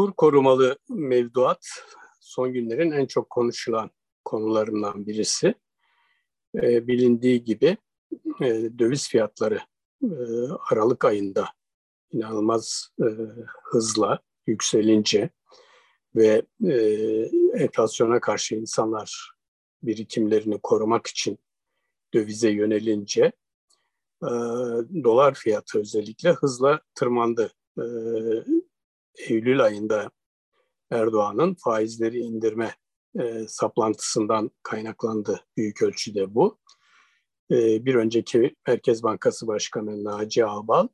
kur korumalı mevduat son günlerin en çok konuşulan konularından birisi. E, bilindiği gibi e, döviz fiyatları e, Aralık ayında inanılmaz e, hızla yükselince ve e, enflasyona karşı insanlar birikimlerini korumak için dövize yönelince e, dolar fiyatı özellikle hızla tırmandı. E, Eylül ayında Erdoğan'ın faizleri indirme e, saplantısından kaynaklandı büyük ölçüde bu. E, bir önceki Merkez Bankası Başkanı Naci Ağbal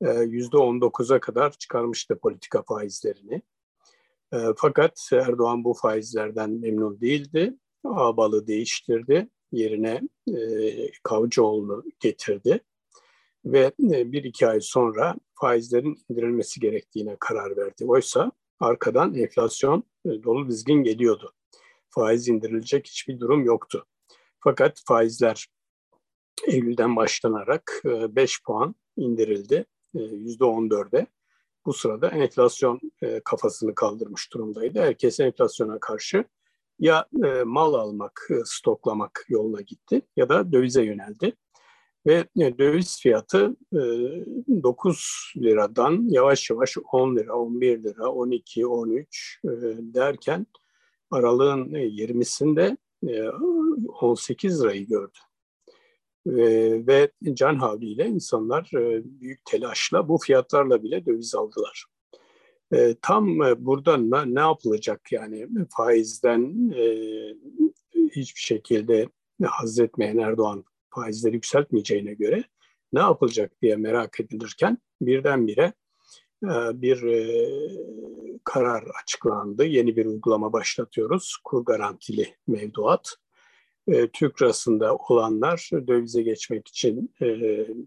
e, yüzde 19'a kadar çıkarmıştı politika faizlerini. E, fakat Erdoğan bu faizlerden memnun değildi. Ağbal'ı değiştirdi. Yerine e, Kavcıoğlu'nu getirdi. Ve e, bir iki ay sonra faizlerin indirilmesi gerektiğine karar verdi. Oysa arkadan enflasyon e, dolu dizgin geliyordu. Faiz indirilecek hiçbir durum yoktu. Fakat faizler Eylül'den başlanarak 5 e, puan indirildi %14'e. Bu sırada enflasyon kafasını kaldırmış durumdaydı. Herkes enflasyona karşı ya mal almak, stoklamak yoluna gitti ya da dövize yöneldi. Ve e, döviz fiyatı 9 e, liradan yavaş yavaş 10 lira, 11 lira, 12, 13 e, derken aralığın 20'sinde 18 lirayı gördü. Ve can havliyle insanlar büyük telaşla bu fiyatlarla bile döviz aldılar. Tam burada ne yapılacak yani faizden hiçbir şekilde haz etmeyen Erdoğan faizleri yükseltmeyeceğine göre ne yapılacak diye merak edilirken birdenbire e, bir e, karar açıklandı. Yeni bir uygulama başlatıyoruz. Kur garantili mevduat. E, Türk lirasında olanlar dövize geçmek için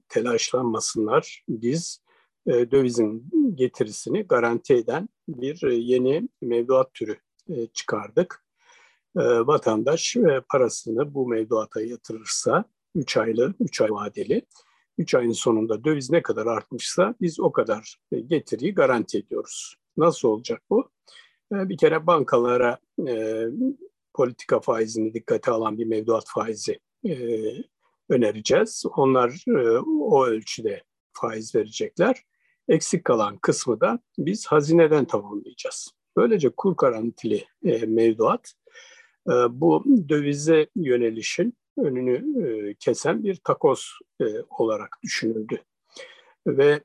telaşlanmasınlar. Biz dövizin getirisini garanti eden bir yeni mevduat türü çıkardık. Vatandaş parasını bu mevduata yatırırsa 3 aylı, 3 ay vadeli. 3 ayın sonunda döviz ne kadar artmışsa biz o kadar e, getiriyi garanti ediyoruz. Nasıl olacak bu? E, bir kere bankalara e, politika faizini dikkate alan bir mevduat faizi e, önereceğiz. Onlar e, o ölçüde faiz verecekler. Eksik kalan kısmı da biz hazineden tamamlayacağız. Böylece kur garantili e, mevduat e, bu dövize yönelişin önünü kesen bir takoz olarak düşünüldü. Ve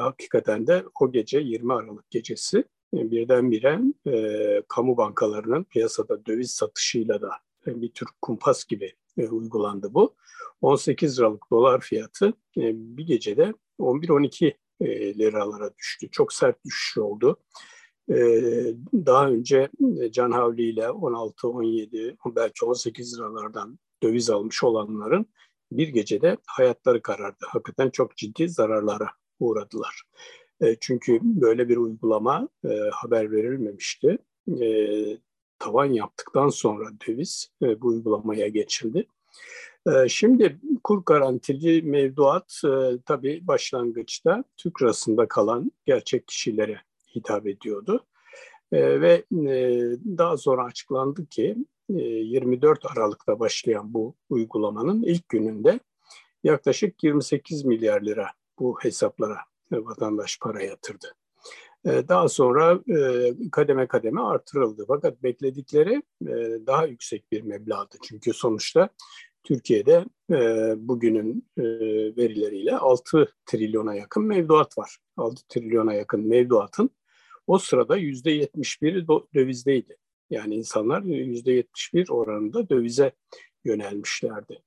hakikaten de o gece 20 Aralık gecesi e, birdenbire kamu bankalarının piyasada döviz satışıyla da bir tür kumpas gibi uygulandı bu. 18 liralık dolar fiyatı bir gecede 11-12 e, liralara düştü. Çok sert düşüş oldu. Daha önce Can Havli ile 16, 17, belki 18 liralardan döviz almış olanların bir gecede hayatları karardı. Hakikaten çok ciddi zararlara uğradılar. E, çünkü böyle bir uygulama e, haber verilmemişti. E, tavan yaptıktan sonra döviz e, bu uygulamaya geçildi. E, şimdi kur garantili mevduat e, tabii başlangıçta Türk lirasında kalan gerçek kişilere hitap ediyordu. E, ve e, daha sonra açıklandı ki 24 e, Aralık'ta başlayan bu uygulamanın ilk gününde yaklaşık 28 milyar lira bu hesaplara vatandaş para yatırdı. E, daha sonra e, kademe kademe artırıldı. Fakat bekledikleri daha yüksek bir meblağdı. Çünkü sonuçta Türkiye'de bugünün verileriyle 6 trilyona yakın mevduat var. 6 trilyona yakın mevduatın o sırada %71'i dövizdeydi. Yani insanlar %71 oranında dövize yönelmişlerdi.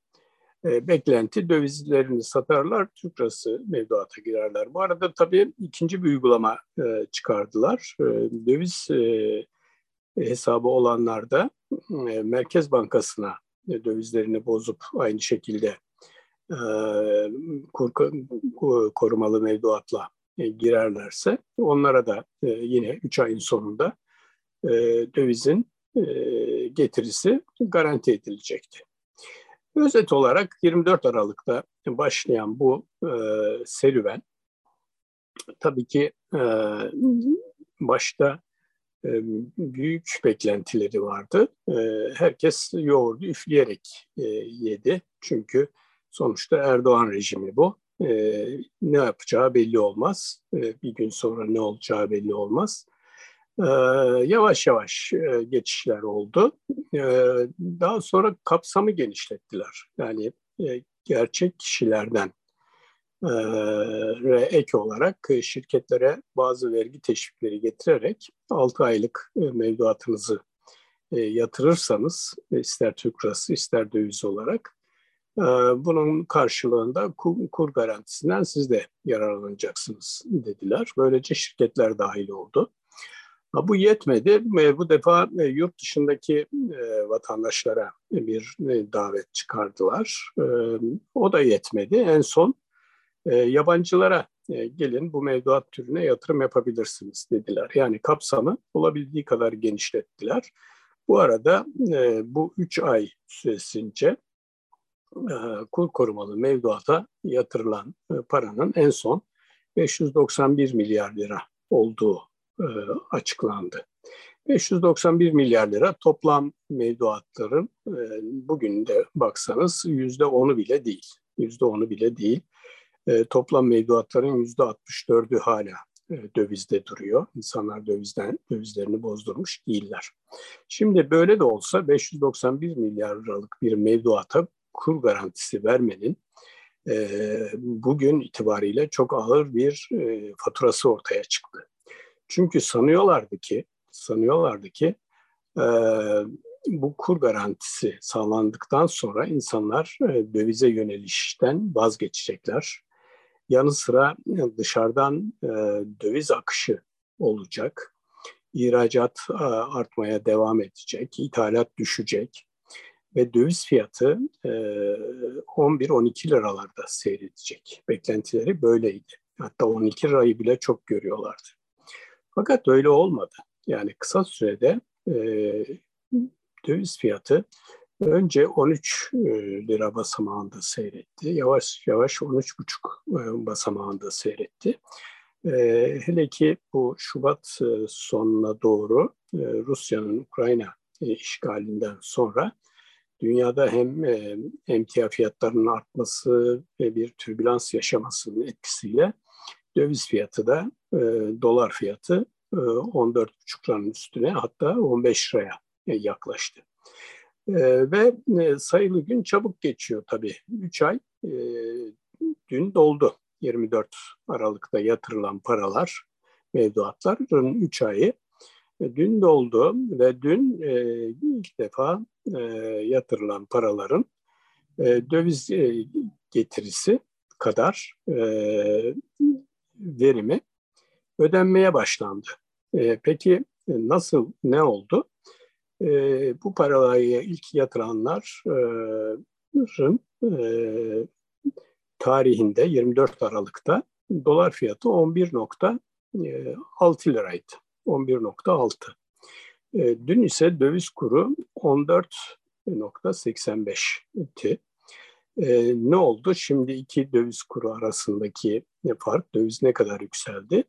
E, beklenti dövizlerini satarlar, Türk lirası mevduata girerler. Bu arada tabii ikinci bir uygulama e, çıkardılar. E, döviz e, hesabı olanlar da e, Merkez Bankası'na e, dövizlerini bozup aynı şekilde e, kur, korumalı mevduatla e, girerlerse onlara da e, yine 3 ayın sonunda e, dövizin e, getirisi garanti edilecekti. Özet olarak 24 Aralık'ta başlayan bu e, serüven tabii ki e, başta büyük beklentileri vardı. Herkes yoğurdu üfleyerek yedi. Çünkü sonuçta Erdoğan rejimi bu. Ne yapacağı belli olmaz. Bir gün sonra ne olacağı belli olmaz. Yavaş yavaş geçişler oldu. Daha sonra kapsamı genişlettiler. Yani gerçek kişilerden ve ek olarak şirketlere bazı vergi teşvikleri getirerek 6 aylık mevduatınızı yatırırsanız ister Türk lirası ister döviz olarak bunun karşılığında kur garantisinden siz de yararlanacaksınız dediler. Böylece şirketler dahil oldu. Bu yetmedi. Bu defa yurt dışındaki vatandaşlara bir davet çıkardılar. O da yetmedi. En son e, yabancılara e, gelin bu mevduat türüne yatırım yapabilirsiniz dediler. Yani kapsamı olabildiği kadar genişlettiler. Bu arada e, bu üç ay süresince e, kur korumalı mevduata yatırılan e, paranın en son 591 milyar lira olduğu e, açıklandı. 591 milyar lira toplam mevduatların e, bugün de baksanız yüzde onu bile değil. Yüzde onu bile değil e, toplam mevduatların yüzde 64'ü hala dövizde duruyor. İnsanlar dövizden dövizlerini bozdurmuş değiller. Şimdi böyle de olsa 591 milyar liralık bir mevduata kur garantisi vermenin bugün itibariyle çok ağır bir faturası ortaya çıktı. Çünkü sanıyorlardı ki sanıyorlardı ki e, bu kur garantisi sağlandıktan sonra insanlar e, dövize yönelişten vazgeçecekler yanı sıra e, dışarıdan e, döviz akışı olacak. İhracat e, artmaya devam edecek, ithalat düşecek ve döviz fiyatı e, 11-12 liralarda seyredecek. Beklentileri böyleydi. Hatta 12 lirayı bile çok görüyorlardı. Fakat öyle olmadı. Yani kısa sürede e, döviz fiyatı Önce 13 e, lira basamağında seyretti. Yavaş yavaş 13,5 e, basamağında seyretti. E, hele ki bu Şubat sonuna doğru Rusya'nın Ukrayna işgalinden sonra dünyada hem emtia fiyatlarının artması ve bir türbülans yaşamasının etkisiyle döviz fiyatı da dolar fiyatı 14,5 liranın üstüne hatta 15 liraya yaklaştı. E, ve e, sayılı gün çabuk geçiyor tabii. 3 ay e, dün doldu. 24 Aralık'ta yatırılan paralar, mevduatların 3 ayı e, dün doldu ve dün e, ilk defa e, yatırılan paraların e, döviz e, getirisi kadar e, verimi ödenmeye başlandı. E, peki e, nasıl, ne oldu? E, bu paraları ilk yatıranların e, tarihinde 24 Aralık'ta dolar fiyatı 11.6 liraydı. 11.6. E, dün ise döviz kuru 14.85'ti. E, ne oldu? Şimdi iki döviz kuru arasındaki fark, döviz ne kadar yükseldi?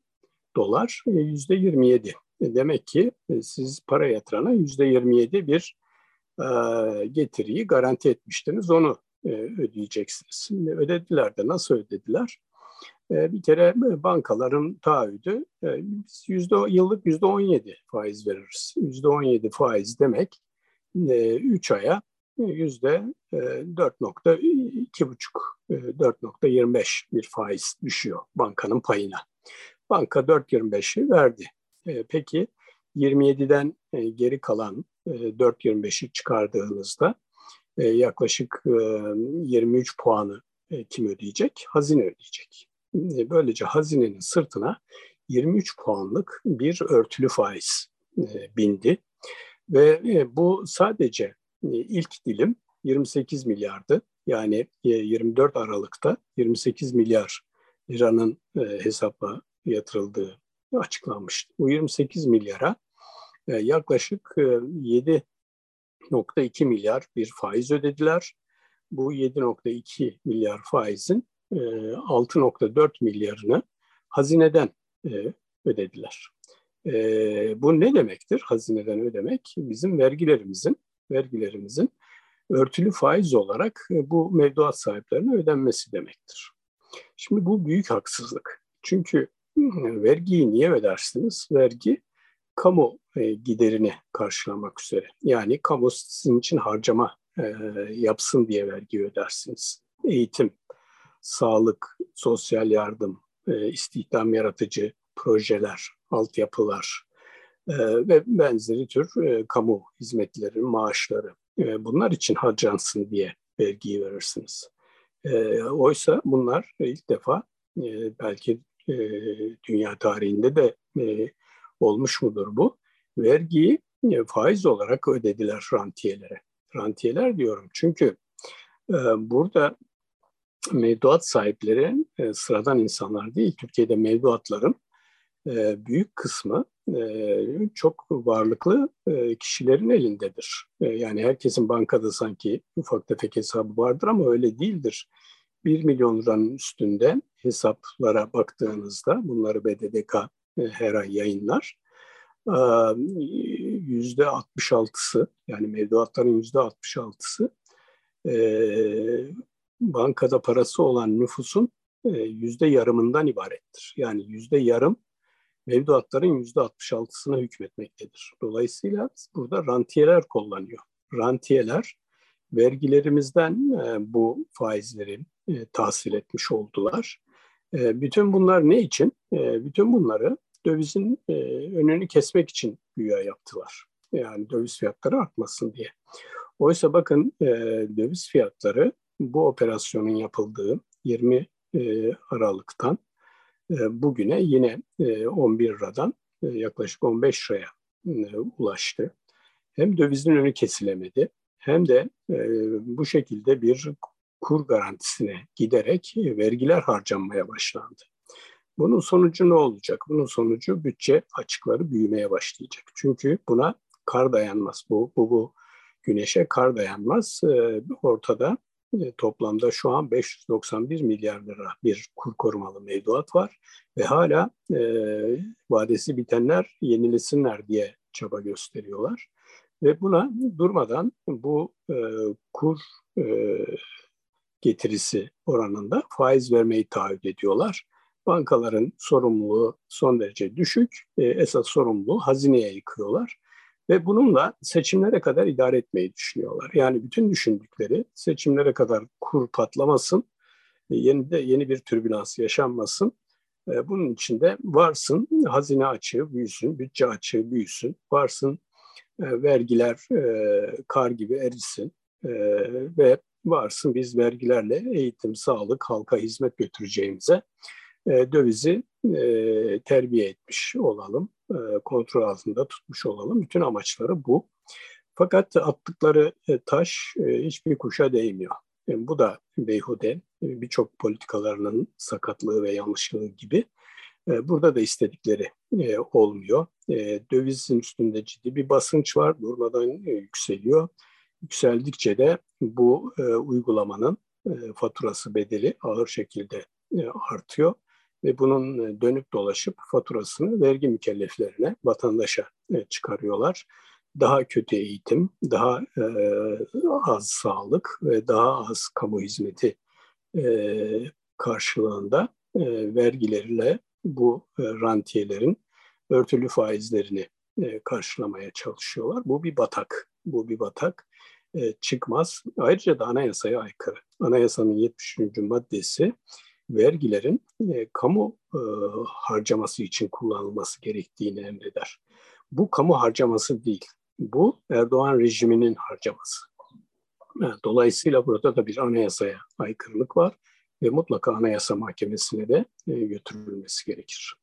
Dolar yüzde 27. E, demek ki e, siz para yatırana yüzde 27 bir e, getiriyi garanti etmiştiniz. Onu e, ödeyeceksiniz. Şimdi ödediler de nasıl ödediler? E, bir kere bankaların taahhüdü e, yüzde yıllık yüzde 17 faiz veririz. Yüzde 17 faiz demek e, 3 aya yüzde 4.2,5 4.25 bir faiz düşüyor bankanın payına. Banka 4.25'i verdi. E, peki 27'den e, geri kalan e, 4.25'i çıkardığınızda e, yaklaşık e, 23 puanı e, kim ödeyecek? Hazine ödeyecek. E, böylece hazinenin sırtına 23 puanlık bir örtülü faiz e, bindi. Ve e, bu sadece e, ilk dilim 28 milyardı. Yani e, 24 Aralık'ta 28 milyar liranın e, hesaba yatırıldığı açıklanmıştı. Bu 28 milyara e, yaklaşık e, 7.2 milyar bir faiz ödediler. Bu 7.2 milyar faizin e, 6.4 milyarını hazineden e, ödediler. E, bu ne demektir? Hazineden ödemek bizim vergilerimizin vergilerimizin örtülü faiz olarak e, bu mevduat sahiplerine ödenmesi demektir. Şimdi bu büyük haksızlık. Çünkü vergiyi niye ödersiniz? Vergi kamu e, giderini karşılamak üzere. Yani kamu sizin için harcama e, yapsın diye vergi ödersiniz. Eğitim, sağlık, sosyal yardım, istihdam yaratıcı projeler, altyapılar ve benzeri tür kamu hizmetleri, maaşları bunlar için harcansın diye vergiyi verirsiniz. Oysa bunlar ilk defa belki dünya tarihinde de olmuş mudur bu? Vergiyi faiz olarak ödediler rantiyelere. Rantiyeler diyorum çünkü burada mevduat sahipleri sıradan insanlar değil. Türkiye'de mevduatların büyük kısmı çok varlıklı kişilerin elindedir. Yani herkesin bankada sanki ufak tefek hesabı vardır ama öyle değildir. 1 milyon liranın üstünde hesaplara baktığınızda bunları BDDK her ay yayınlar. Yüzde 66'sı yani mevduatların yüzde 66'sı bankada parası olan nüfusun yüzde yarımından ibarettir. Yani yüzde yarım mevduatların yüzde 66'sına hükmetmektedir. Dolayısıyla burada rantiyeler kullanıyor. Rantiyeler vergilerimizden e, bu faizleri e, tahsil etmiş oldular. E, bütün bunlar ne için? E, bütün bunları dövizin e, önünü kesmek için güya yaptılar. Yani döviz fiyatları artmasın diye. Oysa bakın e, döviz fiyatları bu operasyonun yapıldığı 20 e, Aralık'tan bugüne yine 11 e, liradan e, yaklaşık 15 liraya ulaştı. Hem dövizin önü kesilemedi hem de bu şekilde bir kur garantisine giderek vergiler harcanmaya başlandı. Bunun sonucu ne olacak? Bunun sonucu bütçe açıkları büyümeye başlayacak. Çünkü buna kar dayanmaz. Bu, bu, bu güneşe kar dayanmaz. Ortada e, toplamda şu an 591 milyar lira bir kur korumalı mevduat var ve hala e, vadesi bitenler yenilesinler diye çaba gösteriyorlar. Ve buna durmadan bu e, kur e, getirisi oranında faiz vermeyi taahhüt ediyorlar. Bankaların sorumluluğu son derece düşük, e, esas sorumluluğu hazineye yıkıyorlar. Ve bununla seçimlere kadar idare etmeyi düşünüyorlar. Yani bütün düşündükleri seçimlere kadar kur patlamasın, e, yeni de yeni bir türbülans yaşanmasın. E, bunun içinde varsın hazine açığı büyüsün, bütçe açığı büyüsün, varsın e, vergiler kar gibi erisin ve varsın biz vergilerle eğitim, sağlık, halka hizmet götüreceğimize dövizi terbiye etmiş olalım e, kontrol altında tutmuş olalım. Bütün amaçları bu. Fakat attıkları e, taş e, hiçbir kuşa değmiyor. bu da beyhude, birçok politikalarının sakatlığı ve yanlışlığı gibi. burada da istedikleri olmuyor. dövizin üstünde ciddi bir basınç var, durmadan yükseliyor. Yükseldikçe de bu uygulamanın faturası bedeli ağır şekilde artıyor ve bunun e, dönüp dolaşıp faturasını vergi mükelleflerine, vatandaşa e, çıkarıyorlar. Daha kötü eğitim, daha e, az sağlık ve daha az kamu hizmeti karşılığında vergilerle bu rantiyelerin örtülü faizlerini karşılamaya çalışıyorlar. Bu bir batak, bu bir batak çıkmaz. Ayrıca da anayasaya aykırı. Anayasanın 73. maddesi vergilerin e, kamu e, harcaması için kullanılması gerektiğini emreder. Bu kamu harcaması değil, bu Erdoğan rejiminin harcaması. Dolayısıyla burada da bir anayasaya aykırılık var ve mutlaka anayasa mahkemesine de e, götürülmesi gerekir.